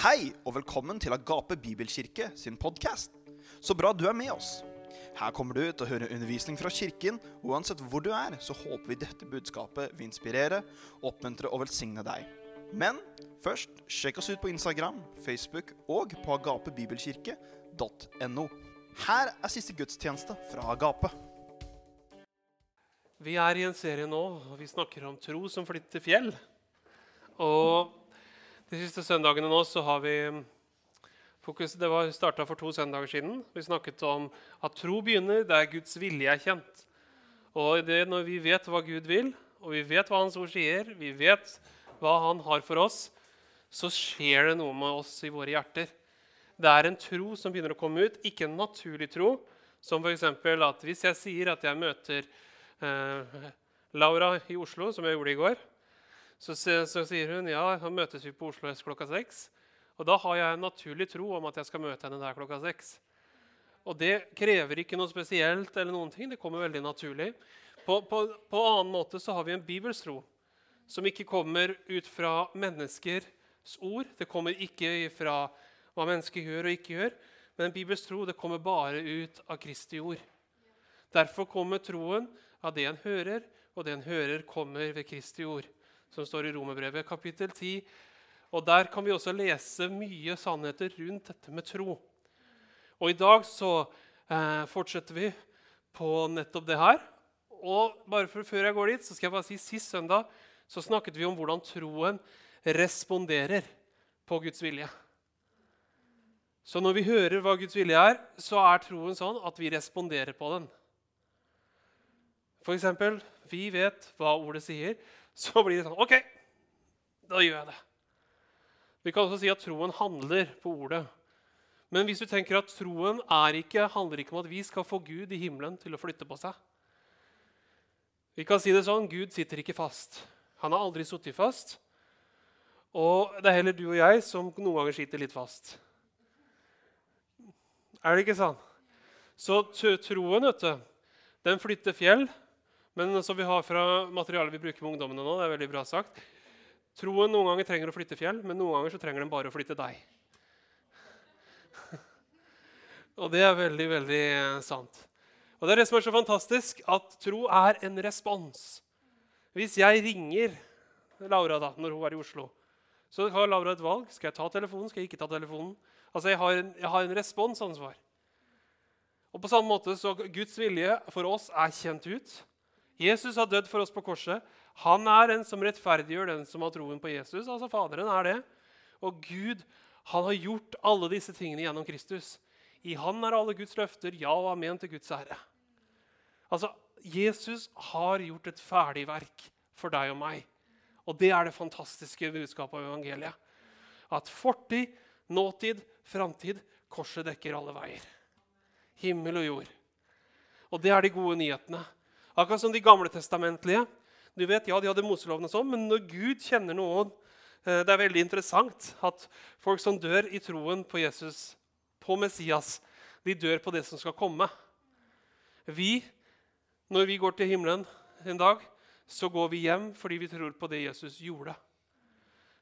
Hei og velkommen til Agape Bibelkirke sin podkast. Så bra du er med oss. Her kommer du til å høre undervisning fra kirken, og uansett hvor du er, så håper vi dette budskapet vil inspirere, oppmuntre og velsigne deg. Men først, sjekk oss ut på Instagram, Facebook og på agapebibelkirke.no. Her er siste gudstjeneste fra Agape. Vi er i en serie nå, og vi snakker om tro som flytter fjell. Og de siste søndagene nå så har vi fokus, Det var starta for to søndager siden. Vi snakket om at tro begynner der Guds vilje er kjent. Og det når vi vet hva Gud vil, og vi vet hva Hans ord sier, vi vet hva Han har for oss, så skjer det noe med oss i våre hjerter. Det er en tro som begynner å komme ut, ikke en naturlig tro. Som f.eks. at hvis jeg sier at jeg møter eh, Laura i Oslo, som jeg gjorde i går, så, så, sier hun ja, da møtes vi på Oslo S klokka seks. Og da har jeg en naturlig tro om at jeg skal møte henne der klokka seks. Og det krever ikke noe spesielt, eller noen ting, det kommer veldig naturlig. På, på, på annen måte så har vi en bibelstro som ikke kommer ut fra menneskers ord. Det kommer ikke fra hva mennesker gjør og ikke gjør. Men en bibelsk tro det kommer bare ut av Kristi ord. Derfor kommer troen av det en hører, og det en hører, kommer ved Kristi ord som står i Romerbrevet, kapittel 10. Og Der kan vi også lese mye sannheter rundt dette med tro. Og I dag så eh, fortsetter vi på nettopp det her. Og bare for, Før jeg går dit, så skal jeg bare si sist søndag så snakket vi om hvordan troen responderer på Guds vilje. Så når vi hører hva Guds vilje er, så er troen sånn at vi responderer på den. For eksempel, vi vet hva ordet sier, så blir det sånn OK, da gjør jeg det. Vi kan også si at troen handler på ordet. Men hvis du tenker at troen ikke, handler ikke om at vi skal få Gud i himmelen til å flytte på seg Vi kan si det sånn Gud sitter ikke fast. Han har aldri sittet fast. Og det er heller du og jeg som noen ganger sitter litt fast. Er det ikke sånn? Så troen, vet du, den flytter fjell. Men som vi har fra materialet vi bruker med ungdommene nå, det er veldig bra sagt, Troen noen ganger trenger å flytte fjell, men noen ganger så trenger den bare å flytte deg. Og det er veldig, veldig sant. Og det er det som er så fantastisk, at tro er en respons. Hvis jeg ringer Laura da, når hun er i Oslo, så har Laura et valg. Skal jeg ta telefonen? Skal jeg ikke ta telefonen? Altså, Jeg har en, jeg har en responsansvar. Og på samme måte så Guds vilje for oss er kjent ut. Jesus har dødd for oss på korset. Han er den som rettferdiggjør den som har troen på Jesus. altså Faderen er det. Og Gud han har gjort alle disse tingene gjennom Kristus. I Han er alle Guds løfter ja og amen til Guds ære. Altså, Jesus har gjort et ferdig verk for deg og meg. Og det er det fantastiske budskapet av evangeliet. At fortid, nåtid, framtid Korset dekker alle veier. Himmel og jord. Og det er de gode nyhetene. Akkurat som de gamle testamentlige. Du vet, ja, De hadde Moseloven, og sånn, men når Gud kjenner noen eh, Det er veldig interessant at folk som dør i troen på Jesus, på Messias, de dør på det som skal komme. Vi, når vi går til himmelen en dag, så går vi hjem fordi vi tror på det Jesus gjorde.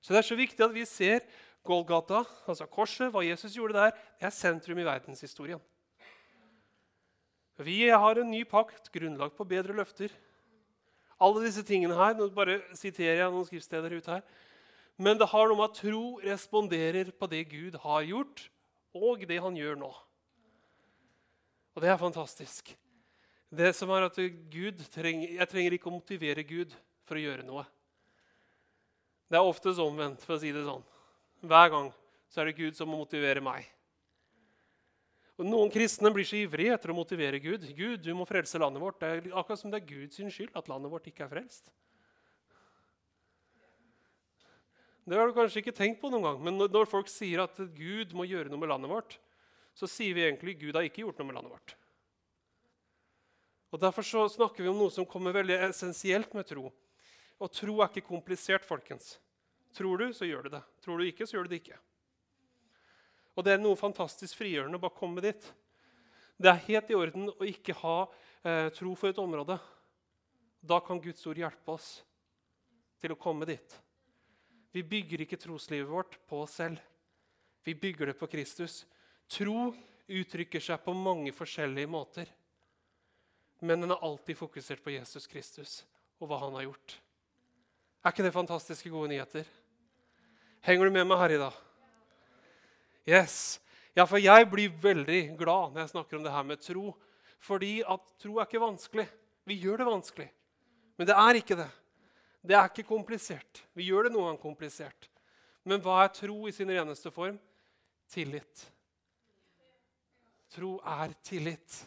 Så det er så viktig at vi ser Golgata, altså korset, hva Jesus gjorde der, det er sentrum i verdenshistorien. Vi har en ny pakt, grunnlag på bedre løfter. Alle disse tingene her, Nå bare siterer jeg noen skriftsteder ut her. Men det har noe med at tro responderer på det Gud har gjort, og det han gjør nå. Og det er fantastisk. Det som er at trenger, Jeg trenger ikke å motivere Gud for å gjøre noe. Det er oftest omvendt, for å si det sånn. Hver gang så er det Gud som må motivere meg. Og Noen kristne blir så ivrige etter å motivere Gud. Gud, du må frelse landet vårt. Det er akkurat som det er Guds skyld at landet vårt ikke er frelst. Det har du kanskje ikke tenkt på noen gang, men når folk sier at Gud må gjøre noe med landet vårt, så sier vi egentlig at Gud har ikke gjort noe med landet vårt. Og Derfor så snakker vi om noe som kommer veldig essensielt med tro. Og tro er ikke komplisert, folkens. Tror du, så gjør du det. Tror du ikke, så gjør du det ikke. Og det er noe fantastisk frigjørende å bare komme dit. Det er helt i orden å ikke ha eh, tro for et område. Da kan Guds ord hjelpe oss til å komme dit. Vi bygger ikke troslivet vårt på oss selv. Vi bygger det på Kristus. Tro uttrykker seg på mange forskjellige måter. Men den er alltid fokusert på Jesus Kristus og hva han har gjort. Er ikke det fantastiske gode nyheter? Henger du med meg her i dag? Yes. Ja, for jeg blir veldig glad når jeg snakker om det her med tro. Fordi at tro er ikke vanskelig. Vi gjør det vanskelig. Men det er ikke det. Det er ikke komplisert. Vi gjør det noen gang komplisert. Men hva er tro i sin reneste form? Tillit. Tro er tillit.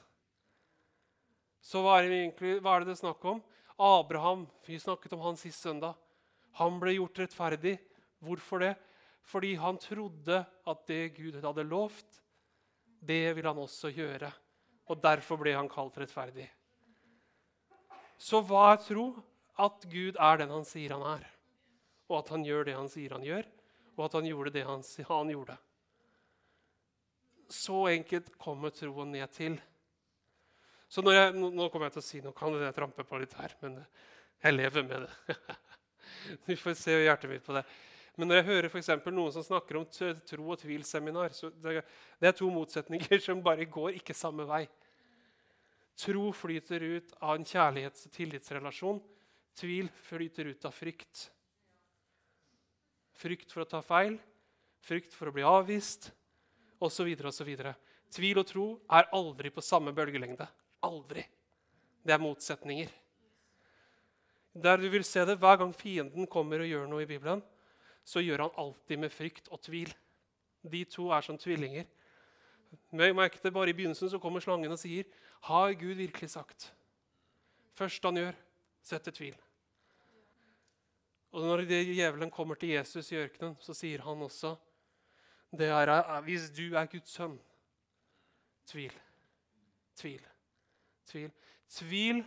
Så hva er, det egentlig, hva er det det snakk om? Abraham, vi snakket om han sist søndag. Han ble gjort rettferdig. Hvorfor det? Fordi han trodde at det Gud hadde lovt, det ville han også gjøre. Og derfor ble han kalt rettferdig. Så hva er tro? At Gud er den han sier han er. Og at han gjør det han sier han gjør, og at han gjorde det han, han gjorde. Så enkelt kommer troen ned til. Så jeg, nå, kommer jeg til å si noe, kan jeg trampe på litt her, men jeg lever med det. Du får se hjertet mitt på det. Men når jeg hører for noen som snakker om tro- og tvilseminar, så det, det er to motsetninger som bare går ikke samme vei. Tro flyter ut av en kjærlighets- og tillitsrelasjon. Tvil flyter ut av frykt. Frykt for å ta feil, frykt for å bli avvist osv. osv. Tvil og tro er aldri på samme bølgelengde. Aldri. Det er motsetninger. Der du vil se det Hver gang fienden kommer og gjør noe i Bibelen, så gjør han alltid med frykt og tvil. De to er som tvillinger. Merk det bare I begynnelsen så kommer slangen og sier, 'Har Gud virkelig sagt?' Først han gjør, setter tvil. Og når djevelen kommer til Jesus i ørkenen, så sier han også, 'Det er hvis du er Guds sønn.' Tvil. Tvil. Tvil. Tvil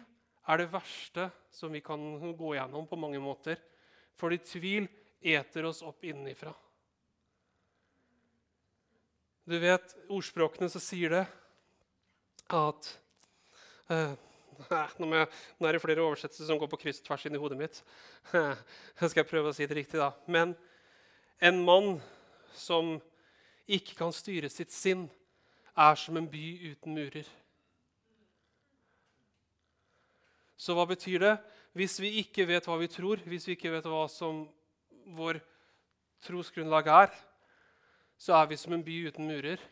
er det verste som vi kan gå gjennom på mange måter. Fordi tvil eter oss opp innenfra. Du vet, ordspråkene så sier det at eh, nå, jeg, nå, er det flere oversettelser som går på kryss og tvers inn i hodet mitt. Jeg skal prøve å si det riktig, da. Men en mann som ikke kan styre sitt sinn, er som en by uten murer. Så hva betyr det? Hvis vi ikke vet hva vi tror, hvis vi ikke vet hva som vår trosgrunnlag er, så er vi som en by uten murer.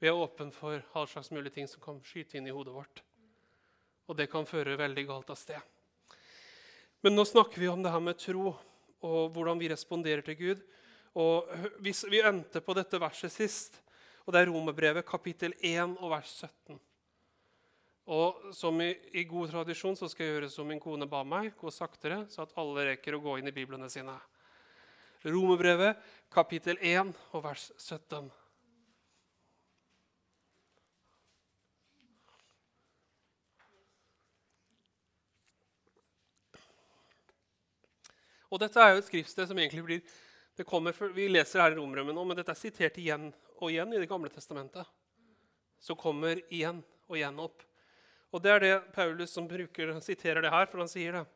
Vi er åpne for all slags mulige ting som kan skyte inn i hodet vårt. Og det kan føre veldig galt av sted. Men nå snakker vi om det her med tro og hvordan vi responderer til Gud. Og Vi endte på dette verset sist, og det er Romerbrevet kapittel 1 og vers 17. Og som i, i, god tradisjon så skal jeg gjøre som min kone ba meg, gå saktere, så at alle rekker å gå inn i biblene sine. Romerbrevet, kapittel 1 og vers 17. Og Dette er jo et skriftsted som egentlig blir det kommer, Vi leser her i Romerømmen nå, men dette er sitert igjen og igjen i Det gamle testamentet. Så kommer igjen og igjen opp. Og Det er det Paulus som bruker, siterer det her, for han sier det.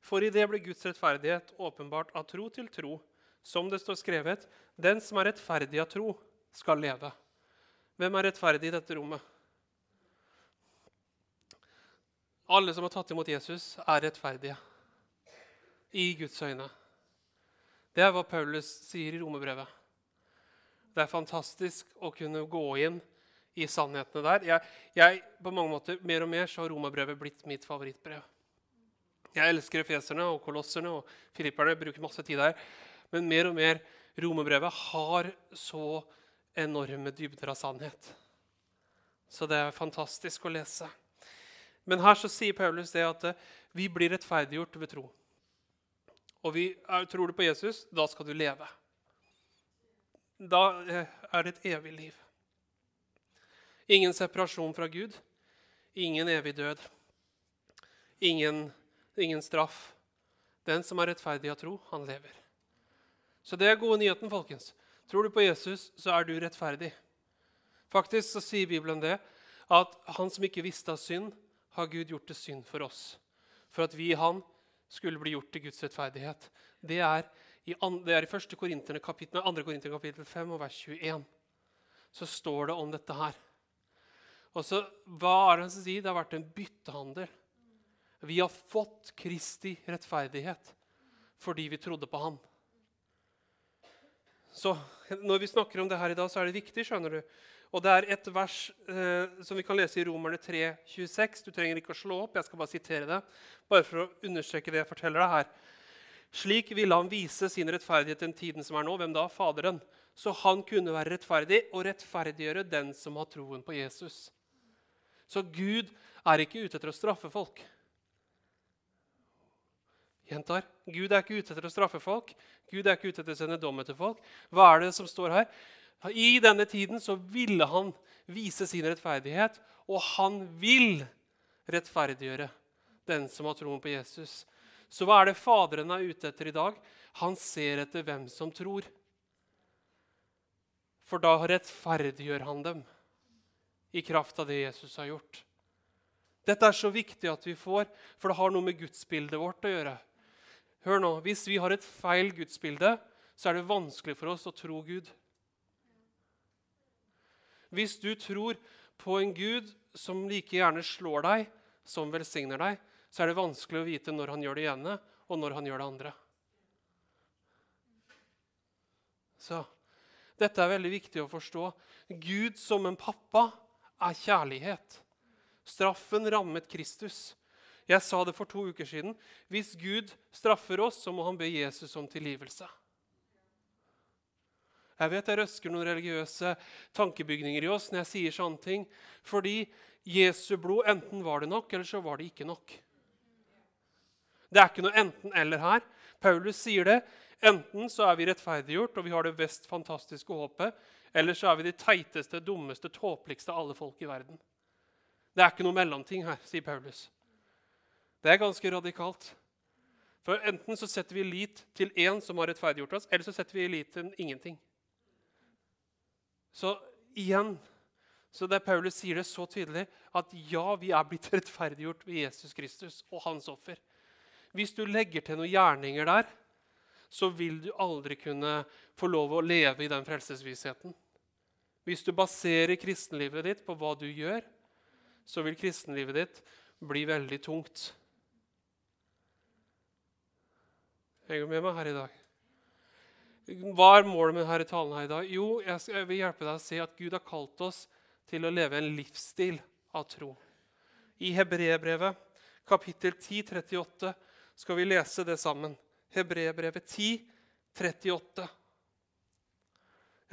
For i det ble Guds rettferdighet åpenbart av tro til tro, som det står skrevet, den som er rettferdig av tro, skal leve. Hvem er rettferdig i dette rommet? Alle som har tatt imot Jesus, er rettferdige i Guds øyne. Det er hva Paulus sier i romerbrevet. Det er fantastisk å kunne gå inn i sannhetene der. Jeg, jeg, på mange måter, Mer og mer så har romerbrevet blitt mitt favorittbrev. Jeg elsker efeserne og kolosserne og filipperne. bruker masse tid der. Men mer og mer romerbrevet har så enorme dybder av sannhet. Så det er fantastisk å lese. Men her så sier Paulus det at eh, vi blir rettferdiggjort ved tro. Og vi er, tror du på Jesus, da skal du leve. Da eh, er det et evig liv. Ingen separasjon fra Gud, ingen evig død. Ingen, ingen straff. Den som er rettferdig av tro, han lever. Så det er gode nyheten, folkens. Tror du på Jesus, så er du rettferdig. Faktisk så sier Bibelen det, at han som ikke visste av synd, har Gud gjort til synd for oss. For at vi i han skulle bli gjort til Guds rettferdighet. Det er i, det er i 1. Korinterne kapittel, 2. Korinterne kapittel 5 og vers 21. Så står det om dette her. Og så, Hva er det han sier? Det har vært en byttehandel. Vi har fått Kristi rettferdighet fordi vi trodde på Han. Så når vi snakker om det her i dag, så er det viktig. skjønner du. Og Det er et vers eh, som vi kan lese i Romerne 3, 26. Du trenger ikke å slå opp, jeg skal bare sitere det. Bare for å understreke det jeg forteller deg her. Slik ville han vise sin rettferdighet den tiden som er nå. Hvem da? Faderen. Så han kunne være rettferdig og rettferdiggjøre den som har troen på Jesus. Så Gud er ikke ute etter å straffe folk. Gjentar. Gud er ikke ute etter å straffe folk. Gud er ikke ute etter å sende dom etter folk. Hva er det som står her? I denne tiden så ville han vise sin rettferdighet, og han vil rettferdiggjøre den som har troen på Jesus. Så hva er det Faderen er ute etter i dag? Han ser etter hvem som tror. For da rettferdiggjør han dem i kraft av det Jesus har gjort. Dette er så viktig at vi får, for det har noe med gudsbildet vårt å gjøre. Hør nå, Hvis vi har et feil gudsbilde, så er det vanskelig for oss å tro Gud. Hvis du tror på en Gud som like gjerne slår deg som velsigner deg, så er det vanskelig å vite når han gjør det ene, og når han gjør det andre. Så dette er veldig viktig å forstå. Gud som en pappa er kjærlighet. Straffen rammet Kristus. Jeg sa det for to uker siden. Hvis Gud straffer oss, så må han be Jesus om tilgivelse. Jeg vet jeg røsker noen religiøse tankebygninger i oss når jeg sier sånne ting. Fordi Jesu blod, enten var det nok, eller så var det ikke nok. Det er ikke noe enten-eller her. Paulus sier det. Enten så er vi rettferdiggjort, og vi har det best fantastiske håpet. Eller så er vi de teiteste, dummeste, tåpeligste av alle folk i verden. Det er ikke noe mellomting her, sier Paulus. Det er ganske radikalt. For Enten så setter vi lit til én som har rettferdiggjort oss, eller så setter vi lit til ingenting. Så igjen så der Paulus sier det så tydelig at ja, vi er blitt rettferdiggjort ved Jesus Kristus og hans offer. Hvis du legger til noen gjerninger der, så vil du aldri kunne få lov å leve i den frelsesvissheten. Hvis du baserer kristenlivet ditt på hva du gjør, så vil kristenlivet ditt bli veldig tungt. Henger du med meg her i dag? Hva er målet med denne talen her i dag? Jo, jeg vil hjelpe deg å se at Gud har kalt oss til å leve en livsstil av tro. I Hebreerbrevet kapittel 10, 38 skal vi lese det sammen. Hebreerbrevet 10, 38.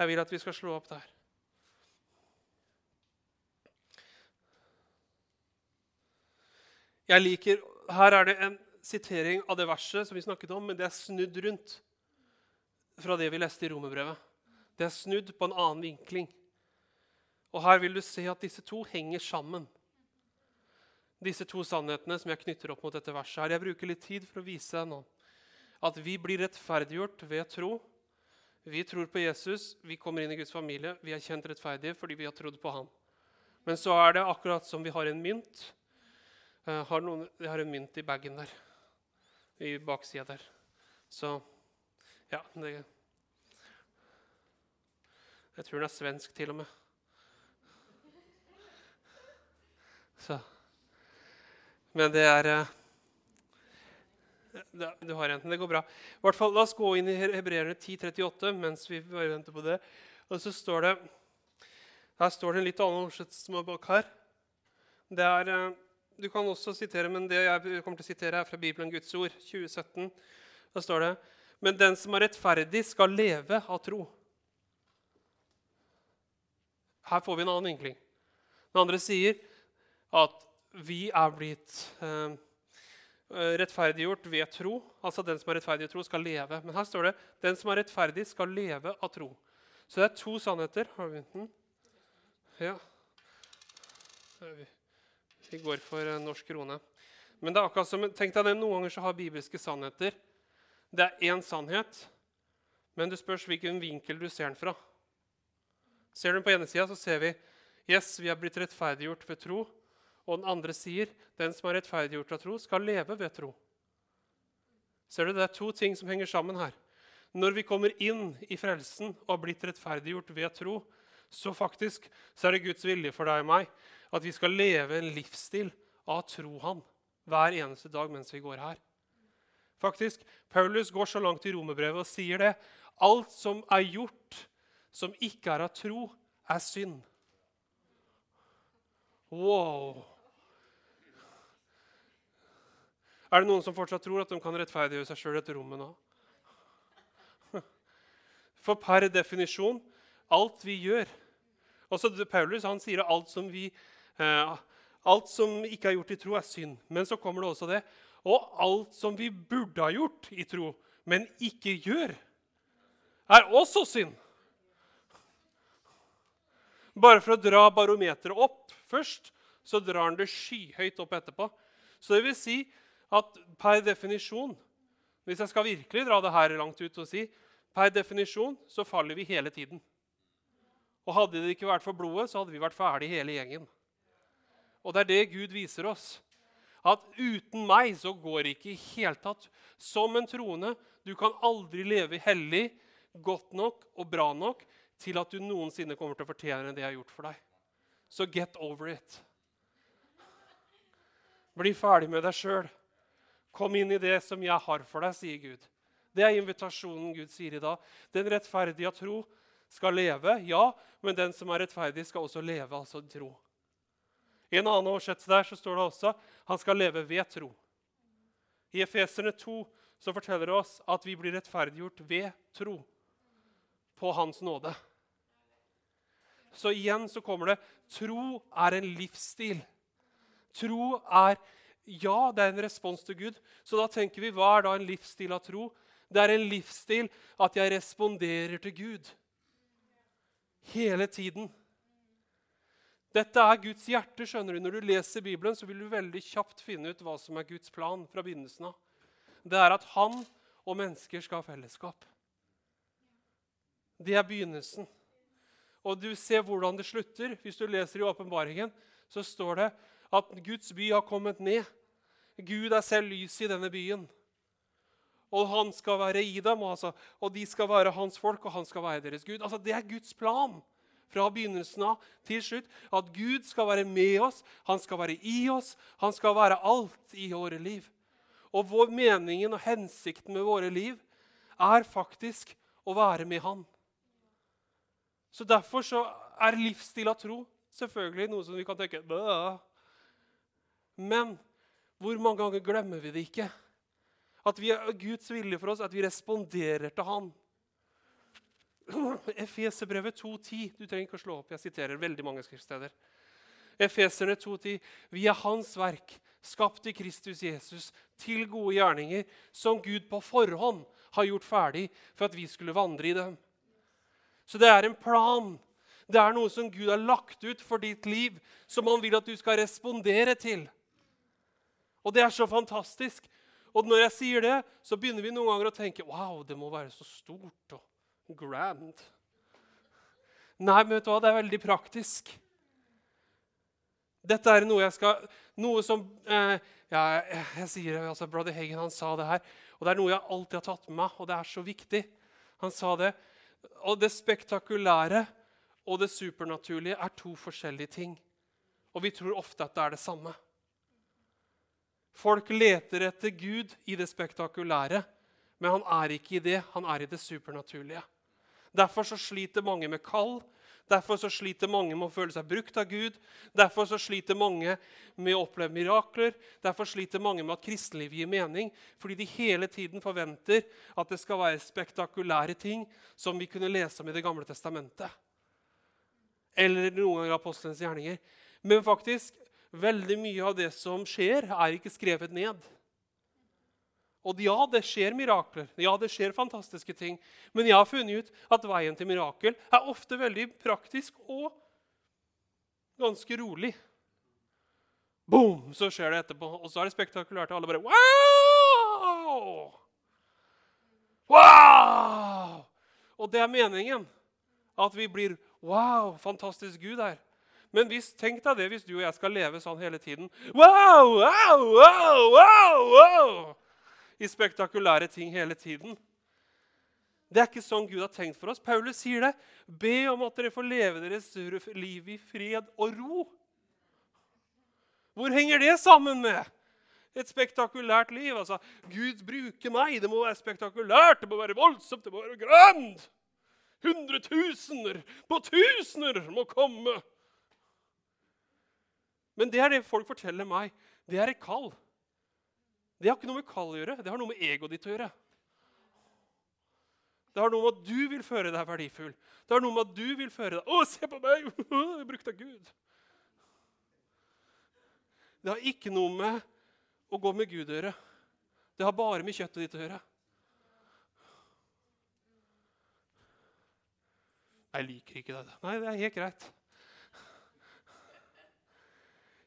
Jeg vil at vi skal slå opp der. Jeg liker, Her er det en sitering av det verset som vi snakket om, men det er snudd rundt fra det vi leste i romerbrevet. Det er snudd på en annen vinkling. Og Her vil du se at disse to henger sammen. Disse to sannhetene som jeg knytter opp mot dette verset. her. Jeg bruker litt tid for å vise deg nå at vi blir rettferdiggjort ved tro. Vi tror på Jesus, vi kommer inn i Guds familie, vi er kjent rettferdige fordi vi har trodd på ham. Men så er det akkurat som vi har en mynt. Jeg har, noen, jeg har en mynt i bagen der, i baksida der. Så ja, det Jeg tror den er svensk til og med. Så Men det er eh, Du har enten Det går bra. I hvert fall, La oss gå inn i Hebreerne 10.38 mens vi bare venter på det. Og så står det Her står det en litt annen oversettelse bak her. Det er, eh, Du kan også sitere, men det jeg kommer til å sitere, er fra Bibelen Guds ord, 2017. Da står det men den som er rettferdig, skal leve av tro. Her får vi en annen vinkling. Den andre sier at vi er blitt eh, rettferdiggjort ved tro. Altså den som er rettferdig i tro, skal leve. Men her står det den som er rettferdig, skal leve av tro. Så det er to sannheter. Har vi den? Ja. Vi går for norsk krone. Men det er akkurat som, tenk deg det, noen ganger så har bibelske sannheter det er én sannhet, men det spørs hvilken vinkel du ser den fra. Ser du den på ene sida, så ser vi yes, vi er blitt rettferdiggjort ved tro. Og den andre sier den som er rettferdiggjort av tro, skal leve ved tro. Ser du, Det er to ting som henger sammen her. når vi kommer inn i frelsen og har blitt rettferdiggjort ved tro, så faktisk så er det Guds vilje for deg og meg at vi skal leve en livsstil av tro Han hver eneste dag mens vi går her. Faktisk, Paulus går så langt i romerbrevet og sier det. Alt som er gjort som ikke er av tro, er synd. Wow! Er det noen som fortsatt tror at de kan rettferdiggjøre seg sjøl etter rommet nå? For per definisjon alt vi gjør Også Paulus han sier at alt som, vi, eh, alt som ikke er gjort i tro, er synd. Men så kommer det også det. Og alt som vi burde ha gjort i tro, men ikke gjør, er også synd. Bare for å dra barometeret opp først, så drar han det skyhøyt opp etterpå. Så det vil si at per definisjon Hvis jeg skal virkelig dra det her langt ut og si per definisjon så faller vi hele tiden. Og hadde det ikke vært for blodet, så hadde vi vært ferdig hele gjengen. Og det er det Gud viser oss. At uten meg så går det ikke i hele tatt. Som en troende. Du kan aldri leve hellig, godt nok og bra nok til at du noensinne kommer til å fortjene det jeg har gjort for deg. Så get over it. Bli ferdig med deg sjøl. Kom inn i det som jeg har for deg, sier Gud. Det er invitasjonen Gud sier i dag. Den rettferdige tro skal leve, ja, men den som er rettferdig, skal også leve, altså tro. I en annen oversettelse der så står det også han skal leve ved tro. I Efeserne 2 så forteller det oss at vi blir rettferdiggjort ved tro på Hans nåde. Så igjen så kommer det tro er en livsstil. Tro er ja, det er en respons til Gud. Så da tenker vi, hva er da en livsstil av tro? Det er en livsstil at jeg responderer til Gud. Hele tiden. Dette er Guds hjerte. skjønner du. Når du leser Bibelen, så vil du veldig kjapt finne ut hva som er Guds plan fra begynnelsen av. Det er at han og mennesker skal ha fellesskap. Det er begynnelsen. Og du ser hvordan det slutter. Hvis du leser i åpenbaringen, så står det at Guds by har kommet ned. Gud er selv lyset i denne byen. Og han skal være i dem, altså. og de skal være hans folk, og han skal være deres Gud. Altså, Det er Guds plan fra begynnelsen av til slutt. At Gud skal være med oss, han skal være i oss, han skal være alt i våre liv. Og vår meningen og hensikten med våre liv er faktisk å være med Han. Så Derfor så er livsstil av tro selvfølgelig noe som vi kan tenke Bøh. Men hvor mange ganger glemmer vi det ikke? At vi er Guds vilje for oss, at vi responderer til Han. Efeserbrevet 2,10. Du trenger ikke å slå opp. Jeg siterer veldig mange skriftsteder. Efeserne 2,10. Vi er Hans verk, skapt i Kristus Jesus, til gode gjerninger, som Gud på forhånd har gjort ferdig for at vi skulle vandre i dem. Så det er en plan. Det er noe som Gud har lagt ut for ditt liv, som han vil at du skal respondere til. Og det er så fantastisk. Og når jeg sier det, så begynner vi noen ganger å tenke wow, det må være så stort og grand. Nei, men vet du hva? det er veldig praktisk. Dette er noe jeg skal Noe som eh, ja, jeg, jeg sier altså Brother Hagen han sa det her, og det er noe jeg alltid har tatt med meg, og det er så viktig. Han sa det. Og det spektakulære og det supernaturlige er to forskjellige ting. Og vi tror ofte at det er det samme. Folk leter etter Gud i det spektakulære, men han er ikke i det. Han er i det supernaturlige. Derfor så sliter mange med kall. Derfor så sliter mange med å føle seg brukt av Gud. Derfor så sliter mange med å oppleve mirakler. Derfor sliter mange med at kristenlivet gir mening, fordi de hele tiden forventer at det skal være spektakulære ting som vi kunne lese om i Det gamle testamentet. Eller noen ganger apostelens gjerninger. Men faktisk, Veldig mye av det som skjer, er ikke skrevet ned. Og ja, det skjer mirakler, ja, det skjer fantastiske ting. Men jeg har funnet ut at veien til mirakel er ofte veldig praktisk og ganske rolig. Boom! Så skjer det etterpå, og så er det spektakulært. Og alle bare Wow! Wow! Og det er meningen. At vi blir Wow, fantastisk Gud her. Men hvis, tenk deg det hvis du og jeg skal leve sånn hele tiden. Wow, wow, wow, wow, wow! I spektakulære ting hele tiden. Det er ikke sånn Gud har tenkt for oss. Paulus sier det. Be om at dere får leve deres liv i fred og ro. Hvor henger det sammen med et spektakulært liv? Altså, Gud bruker meg. Det må være spektakulært, det må være voldsomt, det må være grønt. Hundretusener på tusener må komme. Men det er det folk forteller meg. Det er et kall. Det har ikke noe med kall å gjøre. Det har noe med egoet ditt å gjøre. Det har noe med at du vil føre deg verdifull. Det har noe med at du vil føre deg Å, se på meg! Jeg brukte Gud. Det har ikke noe med å gå med Gud å gjøre. Det har bare med kjøttet ditt å gjøre. Jeg liker ikke det. Nei, det er helt greit.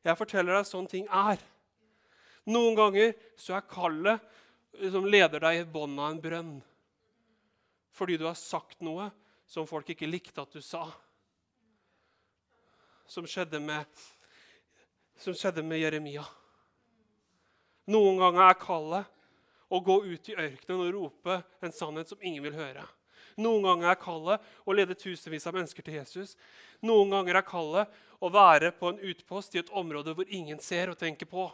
Jeg forteller deg sånn ting er. Noen ganger så er kallet som leder deg i bånn av en brønn. Fordi du har sagt noe som folk ikke likte at du sa. Som skjedde med, som skjedde med Jeremia. Noen ganger er kallet å gå ut i ørkenen og rope en sannhet som ingen vil høre. Noen ganger er kallet å lede tusenvis av mennesker til Jesus. Noen ganger er kallet å være på en utpost i et område hvor ingen ser og tenker på.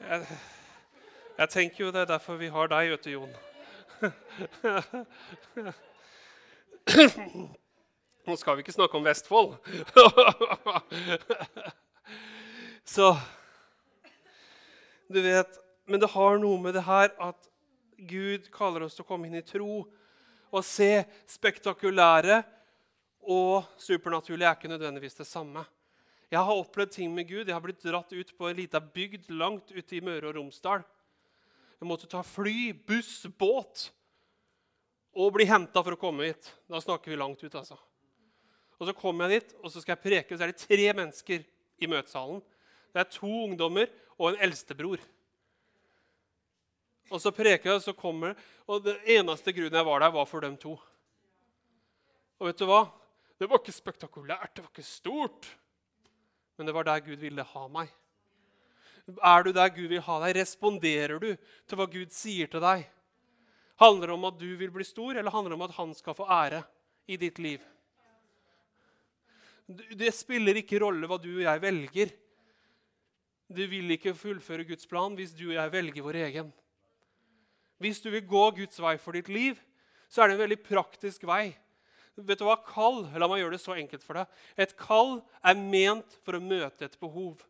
Jeg, jeg tenker jo det er derfor vi har deg, vet du, Jon. Nå skal vi ikke snakke om Vestfold. Så Du vet Men det har noe med det her at Gud kaller oss til å komme inn i tro og se spektakulære og supernaturlige er ikke nødvendigvis det samme. Jeg har opplevd ting med Gud. Jeg har blitt dratt ut på en lita bygd langt ute i Møre og Romsdal. Jeg måtte ta fly, buss, båt og bli henta for å komme hit. Da snakker vi langt ut, altså. Og Så kommer jeg dit, og så skal jeg preke, og så er det tre mennesker i møtesalen. Det er to ungdommer og en eldstebror. Og så preker jeg, og så kommer Og den eneste grunnen jeg var der, var for dem to. Og vet du hva? Det var ikke spektakulært, det var ikke stort. Men det var der Gud ville ha meg. Er du der Gud vil ha deg? Responderer du til hva Gud sier til deg? Handler det om at du vil bli stor, eller handler det om at han skal få ære i ditt liv? Det spiller ikke rolle hva du og jeg velger. Du vil ikke fullføre Guds plan hvis du og jeg velger vår egen. Hvis du vil gå Guds vei for ditt liv, så er det en veldig praktisk vei. Vet du hva? Kall La meg gjøre det så enkelt for deg. Et kall er ment for å møte et behov.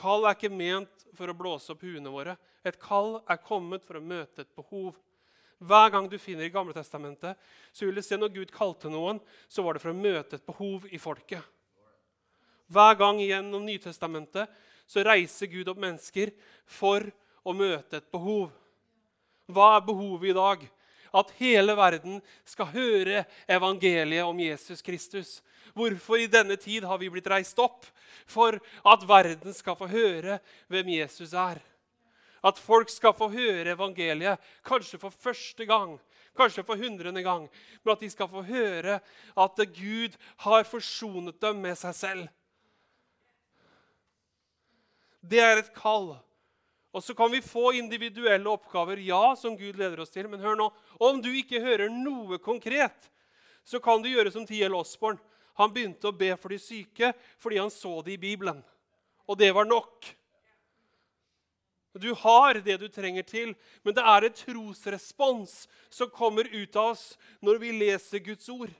Kall er ikke ment for å blåse opp huene våre. Et kall er kommet for å møte et behov. Hver gang du finner i Gamle Testamentet, så vil du se når Gud kalte noen, så var det for å møte et behov i folket. Hver gang gjennom Nytestamentet så reiser Gud opp mennesker for å møte et behov. Hva er behovet i dag? At hele verden skal høre evangeliet om Jesus Kristus. Hvorfor i denne tid har vi blitt reist opp? For at verden skal få høre hvem Jesus er. At folk skal få høre evangeliet, kanskje for første gang, kanskje for hundrede gang. Men at de skal få høre at Gud har forsonet dem med seg selv. Det er et kall. Og så kan vi få individuelle oppgaver, ja, som Gud leder oss til. Men hør nå, om du ikke hører noe konkret, så kan du gjøre som T.L. Osborn. Han begynte å be for de syke fordi han så det i Bibelen. Og det var nok. Du har det du trenger til, men det er en trosrespons som kommer ut av oss når vi leser Guds ord.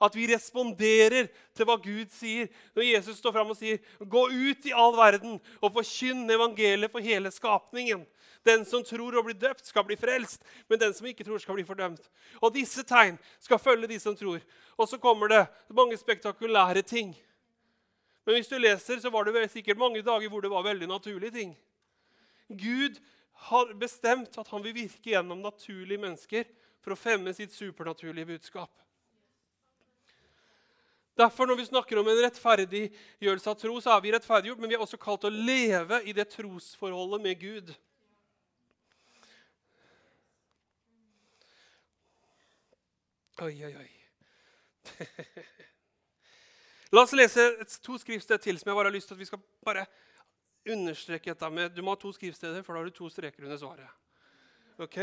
At vi responderer til hva Gud sier. Når Jesus står fram og sier, 'Gå ut i all verden og forkynn evangeliet for hele skapningen.' 'Den som tror og blir døpt, skal bli frelst, men den som ikke tror, skal bli fordømt.' Og disse tegn skal følge de som tror. Og så kommer det mange spektakulære ting. Men hvis du leser, så var det sikkert mange dager hvor det var veldig naturlige ting. Gud har bestemt at han vil virke gjennom naturlige mennesker for å fremme sitt supernaturlige budskap. Derfor Når vi snakker om en rettferdiggjørelse av tro, så er vi rettferdiggjort, men vi er også kalt å leve i det trosforholdet med Gud. Oi, oi, oi. La oss lese to skriftsteder til som jeg bare har lyst til at vi skal bare understreke dette med Du må ha to skrivsteder, for da har du to streker under svaret. Ok?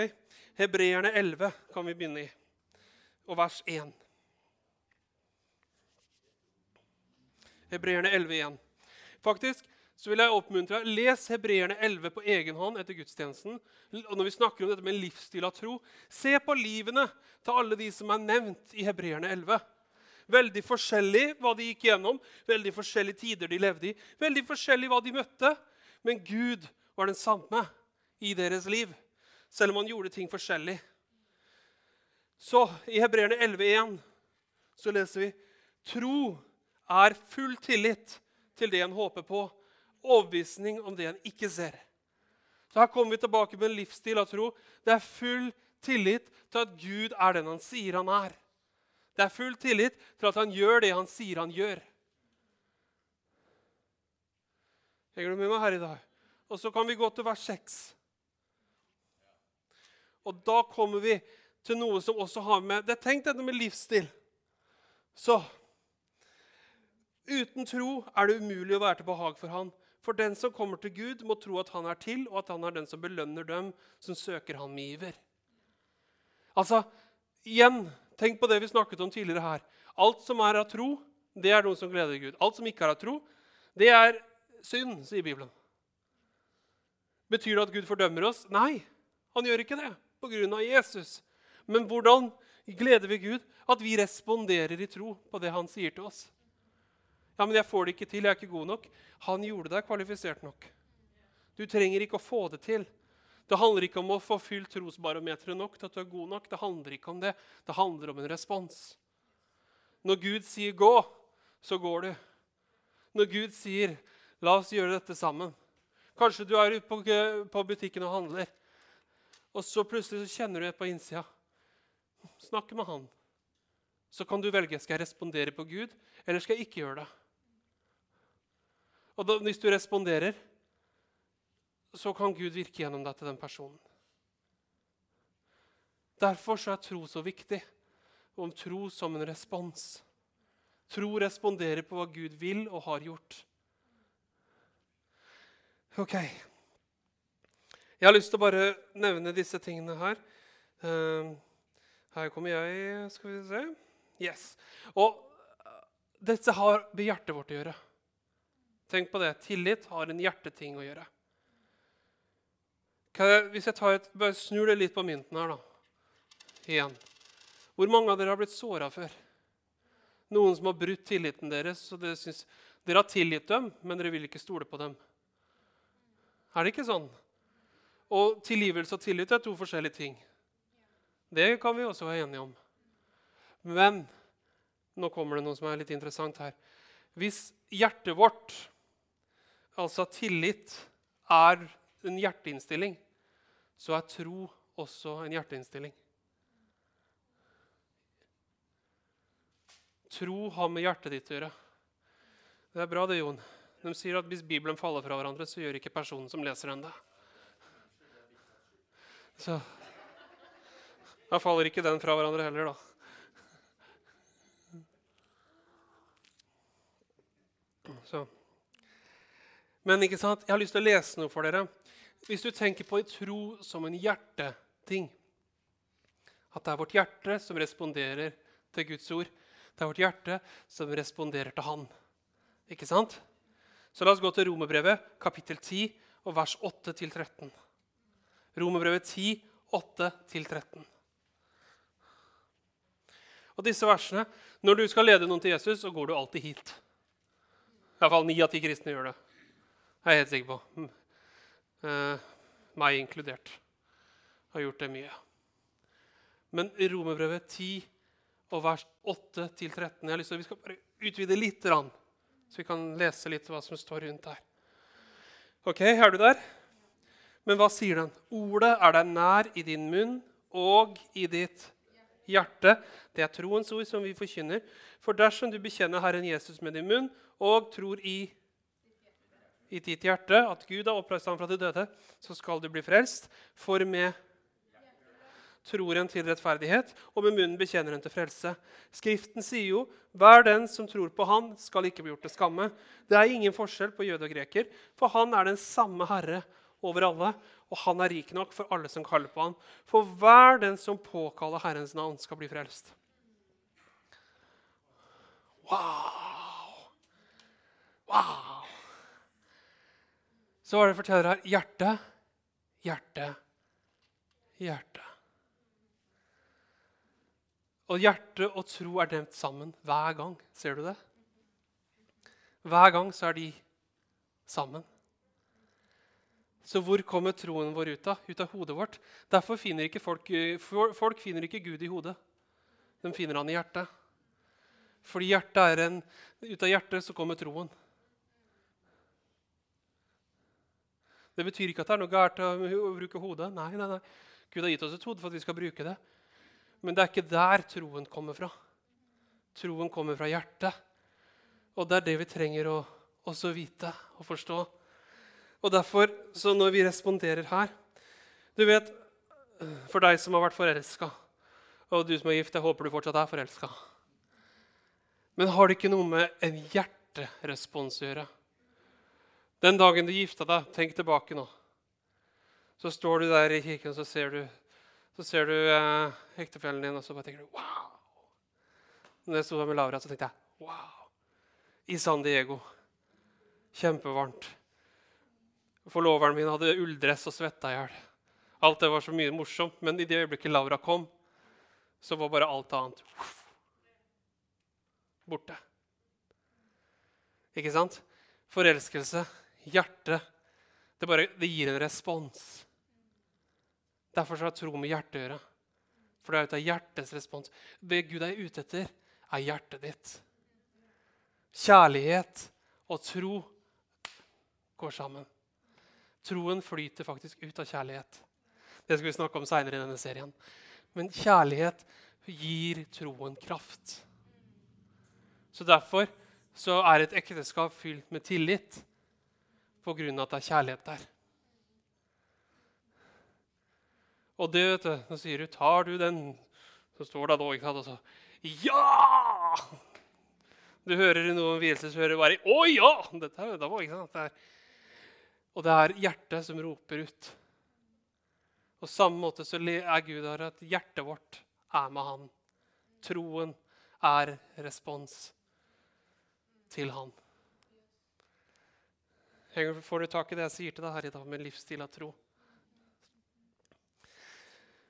Hebreerne 11 kan vi begynne i, og vers 1. Hebreerne 11 igjen. Faktisk så vil jeg oppmuntre Les Hebreerne 11 på egen hånd etter gudstjenesten. Og når vi snakker om dette med livsstil av tro, Se på livene til alle de som er nevnt i Hebreerne 11. Veldig forskjellig hva de gikk gjennom, veldig forskjellige tider de levde i. Veldig forskjellig hva de møtte, men Gud var den samme i deres liv. Selv om han gjorde ting forskjellig. Så i Hebreerne 11,1 så leser vi tro er full tillit til det en håper på, overbevisning om det en ikke ser. Så Her kommer vi tilbake med en livsstil av tro. Det er full tillit til at Gud er den han sier han er. Det er full tillit til at han gjør det han sier han gjør. Henger du med meg her i dag? Og så kan vi gå til vers 6. Og da kommer vi til noe som også har med det er tenkt dette med livsstil. Så uten tro er det umulig å være til behag for Han. For den som kommer til Gud, må tro at han er til, og at han er den som belønner dem som søker han med iver. Altså, igjen, Tenk på det vi snakket om tidligere her. Alt som er av tro, det er noe som gleder Gud. Alt som ikke er av tro, det er synd, sier Bibelen. Betyr det at Gud fordømmer oss? Nei, han gjør ikke det pga. Jesus. Men hvordan gleder vi Gud? At vi responderer i tro på det han sier til oss. Ja, men 'Jeg får det ikke til. Jeg er ikke god nok.' Han gjorde deg kvalifisert nok. Du trenger ikke å få det til. Det handler ikke om å få fylt trosbarometeret nok til at du er god nok. Det handler ikke om det. Det handler om en respons. Når Gud sier 'gå', så går du. Når Gud sier 'la oss gjøre dette sammen' Kanskje du er ute på, på butikken og handler, og så plutselig så kjenner du et på innsida. Snakk med han. Så kan du velge skal jeg respondere på Gud, eller skal jeg ikke gjøre det. Og da, Hvis du responderer, så kan Gud virke gjennom deg til den personen. Derfor er tro så viktig. Om tro som en respons. Tro responderer på hva Gud vil og har gjort. Ok. Jeg har lyst til å bare nevne disse tingene her. Ehm, her kommer jeg, skal vi se. Yes. Og dette har med hjertet vårt å gjøre. Tenk på det. Tillit har en hjerteting å gjøre. Hvis jeg et, bare snur det litt på mynten her, da. Igjen. Hvor mange av dere har blitt såra før? Noen som har brutt tilliten deres. og dere, synes, dere har tilgitt dem, men dere vil ikke stole på dem. Er det ikke sånn? Og tilgivelse og tillit er to forskjellige ting. Det kan vi også være enige om. Men nå kommer det noe som er litt interessant her. Hvis hjertet vårt, altså tillit, er en hjerteinnstilling, så er tro også en hjerteinnstilling. Tro har med hjertet ditt å gjøre. Det er bra, det, Jon. De sier at hvis Bibelen faller fra hverandre, så gjør ikke personen som leser den det. Så Da faller ikke den fra hverandre heller, da. Så. Men ikke sant? jeg har lyst til å lese noe for dere hvis du tenker på tro som en hjerteting At det er vårt hjerte som responderer til Guds ord. Det er vårt hjerte som responderer til Han. Ikke sant? Så la oss gå til Romerbrevet, kapittel 10, og vers 8-13. Romerbrevet 10, 8-13. Og disse versene, Når du skal lede noen til Jesus, så går du alltid hit. Iallfall ni av ti kristne gjør det. Jeg er helt sikker på eh, meg inkludert, har gjort det mye. Men Romerbrevet 10 og vers 8-13 Jeg til Vi skal bare utvide litt, så vi kan lese litt hva som står rundt her. Ok, er du der? Men hva sier den? Ordet er deg nær i din munn og i ditt hjerte. Det er troens ord som vi forkynner. For dersom du bekjenner Herren Jesus med din munn og tror i i ditt hjerte at Gud har oppreist ham fra de døde, så skal du bli frelst. For med tror en til rettferdighet, og med munnen bekjenner en til frelse. Skriften sier jo hver den som tror på Han, skal ikke bli gjort til skamme. Det er ingen forskjell på jøde og greker, for Han er den samme Herre over alle, og Han er rik nok for alle som kaller på Han. For hver den som påkaller Herrens navn, skal bli frelst. Wow! Wow! Så var det forteller her hjerte, hjerte, hjerte. Og hjerte og tro er nevnt sammen hver gang. Ser du det? Hver gang så er de sammen. Så hvor kommer troen vår ut av? Ut av hodet vårt. Derfor finner ikke folk, folk finner ikke Gud i hodet. De finner han i hjertet. Fordi hjertet er en, ut av hjertet så kommer troen. Det betyr ikke at det er noe gærent å bruke hodet. Nei, nei, nei. Gud har gitt oss et hode for at vi skal bruke det. Men det er ikke der troen kommer fra. Troen kommer fra hjertet. Og det er det vi trenger å også vite og forstå. Og derfor, så når vi responderer her Du vet, for deg som har vært forelska, og du som er gift, jeg håper du fortsatt er forelska. Men har det ikke noe med en hjerterespons å gjøre? Den dagen du gifta deg, tenk tilbake nå. Så står du der i kirken, så ser du så ser du eh, ektefellen din, og så bare tenker du wow. Når jeg sto der med Laura, så tenkte jeg wow. I San Diego. Kjempevarmt. Forloveren min hadde ulldress og svetta i hjel. Alt det var så mye morsomt, men i det øyeblikket Laura kom, så var bare alt annet borte. Ikke sant? Forelskelse, hjerte, det, bare, det gir en respons. Derfor har tro med hjertet å gjøre. For det er ut av hjertets respons. Det Gud er ute etter, er hjertet ditt. Kjærlighet og tro går sammen. Troen flyter faktisk ut av kjærlighet. Det skal vi snakke om seinere i denne serien. Men kjærlighet gir troen kraft. Så Derfor så er et ekteskap fylt med tillit pga. at det er kjærlighet der. Og det, vet du, så sier du 'Tar du den?' Så står det da ikke sant, og så 'Ja!' Du hører noen vielseshører bare 'Å ja!' Dette, det var, ikke sant? Det er, og det er hjertet som roper ut. På samme måte så er Gud her at hjertet vårt er med Han. Troen er respons til Han. Får du tak i det jeg sier til deg her i dag med livsstil av tro?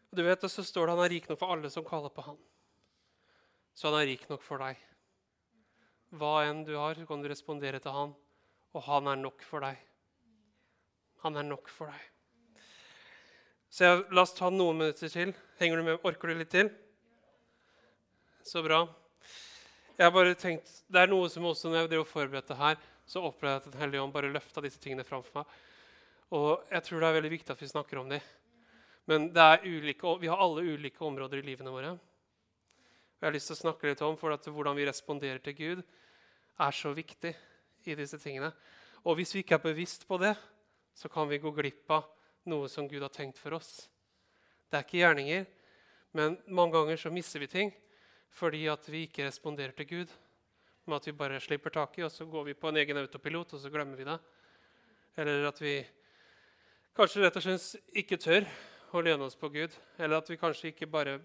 Du vet, og Så står det han er rik nok for alle som kaller på han. Så han er rik nok for deg. Hva enn du har, så kan du respondere til han, og han er nok for deg. Han er nok for deg. Så jeg, La oss ta noen minutter til. Henger du med? Orker du litt til? Så bra. Jeg har bare tenkt, Det er noe som også når jeg drev og forberedte her, så opplevde jeg at Den hellige ånd bare løfta disse tingene fram for meg. Og jeg tror det er veldig viktig at vi snakker om dem. Men ulike, vi har alle ulike områder i livene våre. Jeg har lyst til å snakke litt om for at hvordan vi responderer til Gud, er så viktig i disse tingene. Og hvis vi ikke er bevisst på det, så kan vi gå glipp av noe som Gud har tenkt for oss. Det er ikke gjerninger, men mange ganger så mister vi ting fordi at vi ikke responderer til Gud. Med at vi bare slipper taket, og så går vi på en egen autopilot, og så glemmer vi det. Eller at vi kanskje rett og slett ikke tør å lene oss på Gud, eller at vi kanskje ikke bare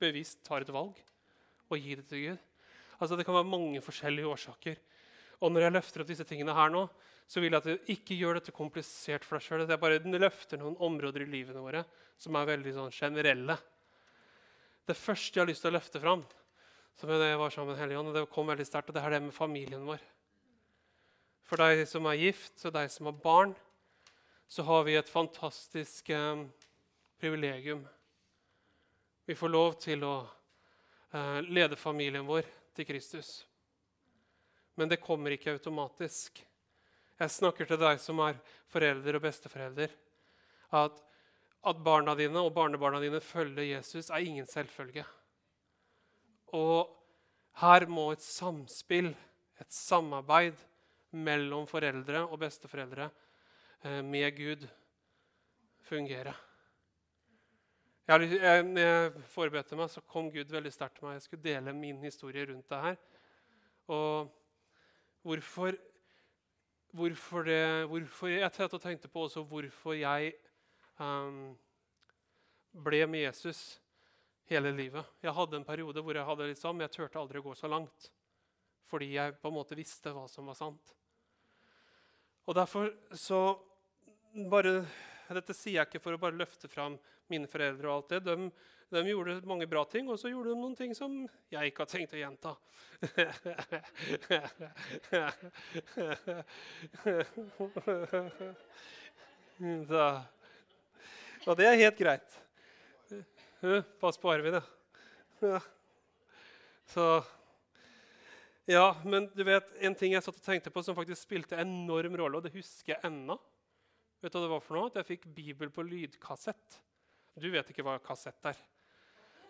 bevisst tar et valg og gir det til Gud. Altså, Det kan være mange forskjellige årsaker. Og når jeg løfter opp disse tingene her nå, så vil jeg at du ikke gjør dette komplisert for deg sjøl. Jeg bare løfter noen områder i livene våre som er veldig sånn generelle. Det første jeg har lyst til å løfte fram, som jeg var sammen med Helligånd, og det kom veldig sterkt, og det er det med familien vår. For deg som er gift, og deg som har barn, så har vi et fantastisk eh, privilegium. Vi får lov til å eh, lede familien vår til Kristus. Men det kommer ikke automatisk. Jeg snakker til deg som er forelder og besteforelder. At, at barna dine og barnebarna dine følger Jesus, er ingen selvfølge. Og her må et samspill, et samarbeid mellom foreldre og besteforeldre eh, med Gud fungere. Jeg, jeg, når jeg forberedte meg, så kom Gud veldig sterkt til meg. Jeg skulle dele min historie rundt det her. Og hvorfor, hvorfor det hvorfor, Jeg tenkte på også hvorfor jeg um, ble med Jesus hele livet. Jeg hadde en periode hvor jeg hadde litt sånn, men jeg turte aldri å gå så langt. Fordi jeg på en måte visste hva som var sant. Og derfor så bare, Dette sier jeg ikke for å bare løfte fram mine foreldre. og alt det. De, de gjorde mange bra ting, og så gjorde de noen ting som jeg ikke har tenkt å gjenta. så, og det er helt greit. Pass på Arvid, ja. Så Ja, men du vet, en ting jeg satt og tenkte på som faktisk spilte enorm rolle, og det husker jeg ennå Vet du hva det var for noe? At jeg fikk Bibel på lydkassett. Du vet ikke hva kassett er.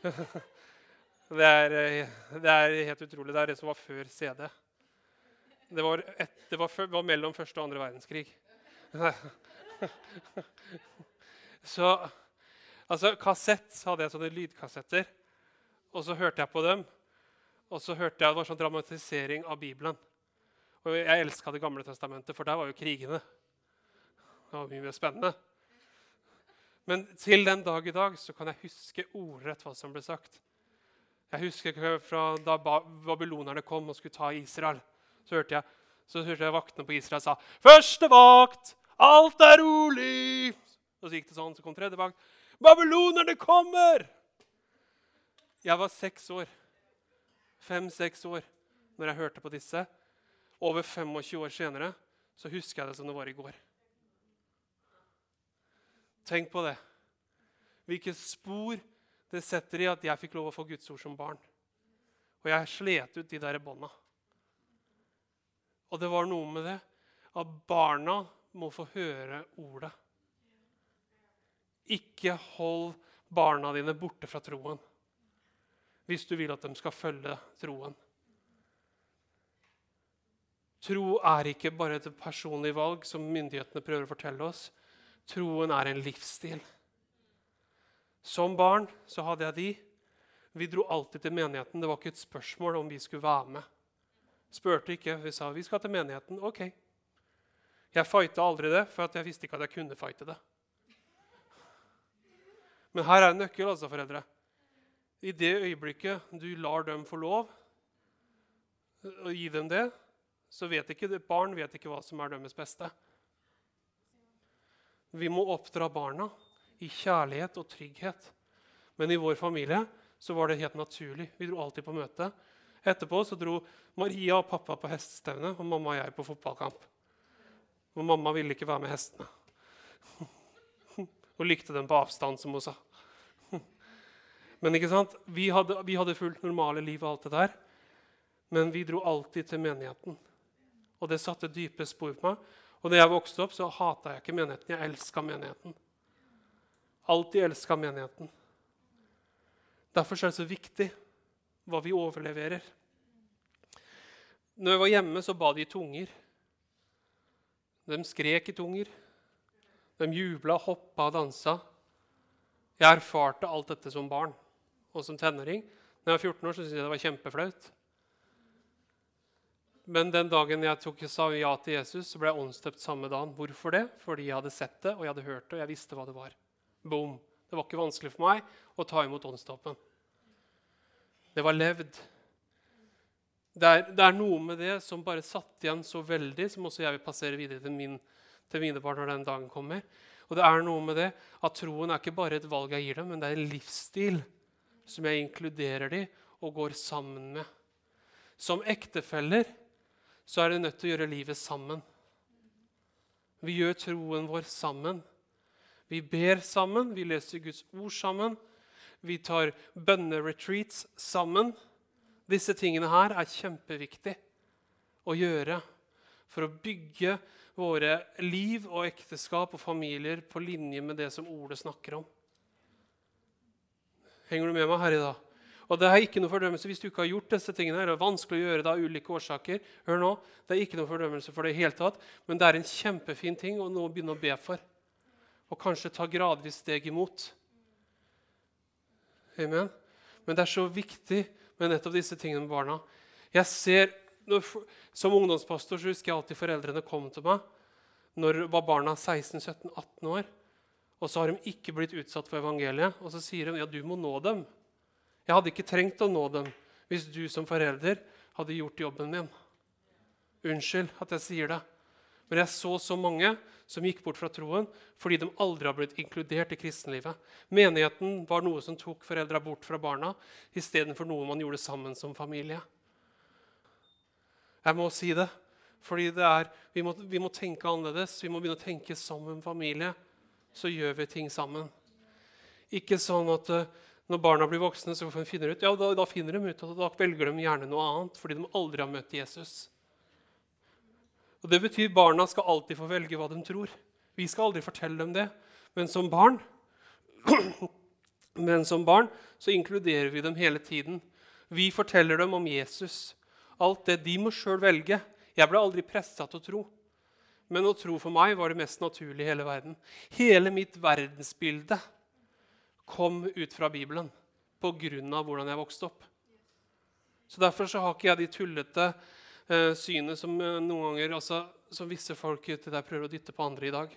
det, er eh, det er helt utrolig. Det er det som var før CD. Det var, et, det var, før, var mellom første og andre verdenskrig. Så altså, kassett hadde jeg sånne lydkassetter. Og så hørte jeg på dem. Og så hørte jeg det var sånn dramatisering av Bibelen. Og jeg elska Det gamle testamentet, for der var jo krigene. Det var mye mer spennende. Men til den dag i dag så kan jeg huske ordrett hva som ble sagt. Jeg husker fra da babylonerne kom og skulle ta Israel. Så hørte jeg, så hørte jeg vaktene på Israel sa 'Første vakt! Alt er rolig!' Og så gikk det sånn, så kom tredje vakt. 'Babylonerne kommer!' Jeg var seks år. Fem-seks år når jeg hørte på disse. Over 25 år senere så husker jeg det som det var i går. Tenk på det. Hvilke spor det setter i at jeg fikk lov å få Guds ord som barn. Og jeg slet ut de der bånda. Og det var noe med det at barna må få høre ordet. Ikke hold barna dine borte fra troen hvis du vil at de skal følge troen. Tro er ikke bare et personlig valg som myndighetene prøver å fortelle oss. Troen er en livsstil. Som barn så hadde jeg de. Vi dro alltid til menigheten. Det var ikke et spørsmål om vi skulle være med. Spurte ikke. Vi sa vi skal til menigheten. Ok. Jeg fighta aldri det, for jeg visste ikke at jeg kunne fighte det. Men her er en nøkkel, altså, foreldre. I det øyeblikket du lar dem få lov å gi dem det, så vet ikke barn vet ikke hva som er deres beste. Vi må oppdra barna i kjærlighet og trygghet. Men i vår familie så var det helt naturlig. Vi dro alltid på møte. Etterpå så dro Maria og pappa på hestestevne og mamma og jeg på fotballkamp. Og mamma ville ikke være med hestene. Og likte dem på avstand, som hun sa. Men ikke sant? Vi hadde, vi hadde fullt normale liv og alt det der. Men vi dro alltid til menigheten. Og det satte dype spor på meg. Og da jeg vokste opp, så hata jeg ikke menigheten. Jeg elska menigheten. Alltid elska menigheten. Derfor er det så viktig hva vi overleverer. Når jeg var hjemme, så ba de i tunger. De skrek i tunger. De jubla, hoppa og dansa. Jeg erfarte alt dette som barn og som tenåring. Når jeg var 14 år, så syntes jeg det var kjempeflaut. Men den dagen jeg tok, sa ja til Jesus, så ble jeg åndsdøpt samme dagen. Hvorfor det? Fordi jeg hadde sett det, og jeg hadde hørt det, og jeg visste hva det var. Boom. Det var ikke vanskelig for meg å ta imot åndsdåpen. Det var levd. Det er, det er, noe med det som bare satt igjen så veldig, som også jeg vil passere videre til, min, til mine barn når den dagen kommer. Og det er noe med det at troen er ikke bare et valg jeg gir dem, men det er en livsstil som jeg inkluderer dem og går sammen med. Som ektefeller så er det nødt til å gjøre livet sammen. Vi gjør troen vår sammen. Vi ber sammen, vi leser Guds ord sammen. Vi tar bønneretreats sammen. Disse tingene her er kjempeviktig å gjøre for å bygge våre liv og ekteskap og familier på linje med det som ordet snakker om. Henger du med meg her i dag? Og det er ikke noe fordømmelse hvis du ikke har gjort disse tingene. Det er vanskelig å gjøre det av ulike årsaker. Hør nå, Det er ikke noe fordømmelse for det i hele tatt, men det er en kjempefin ting å nå begynne å be for. Og kanskje ta gradvis steg imot. Amen. Men det er så viktig med nettopp disse tingene med barna. Jeg ser, når, Som ungdomspastor så husker jeg alltid foreldrene kom til meg når var barna 16-17-18 år. Og så har de ikke blitt utsatt for evangeliet. Og så sier de ja, du må nå dem. Jeg hadde ikke trengt å nå dem hvis du som forelder hadde gjort jobben min. Unnskyld at jeg sier det. Men jeg så så mange som gikk bort fra troen fordi de aldri har blitt inkludert i kristenlivet. Menigheten var noe som tok foreldra bort fra barna istedenfor noe man gjorde sammen som familie. Jeg må si det, fordi det er, vi, må, vi må tenke annerledes. Vi må begynne å tenke som en familie. Så gjør vi ting sammen. Ikke sånn at uh, når barna blir voksne, så finner de ut, ja, da, da finner de ut, at da velger de gjerne noe annet fordi de aldri har møtt Jesus. Og Det betyr barna skal alltid få velge hva de tror. Vi skal aldri fortelle dem det. Men som barn, men som barn så inkluderer vi dem hele tiden. Vi forteller dem om Jesus. Alt det de må sjøl velge. Jeg ble aldri pressa til å tro. Men å tro for meg var det mest naturlige i hele verden. Hele mitt verdensbilde kom ut fra Bibelen pga. hvordan jeg vokste opp. Så Derfor så har ikke jeg de tullete eh, synet som eh, noen ganger altså, som visse folk ute der prøver å dytte på andre i dag.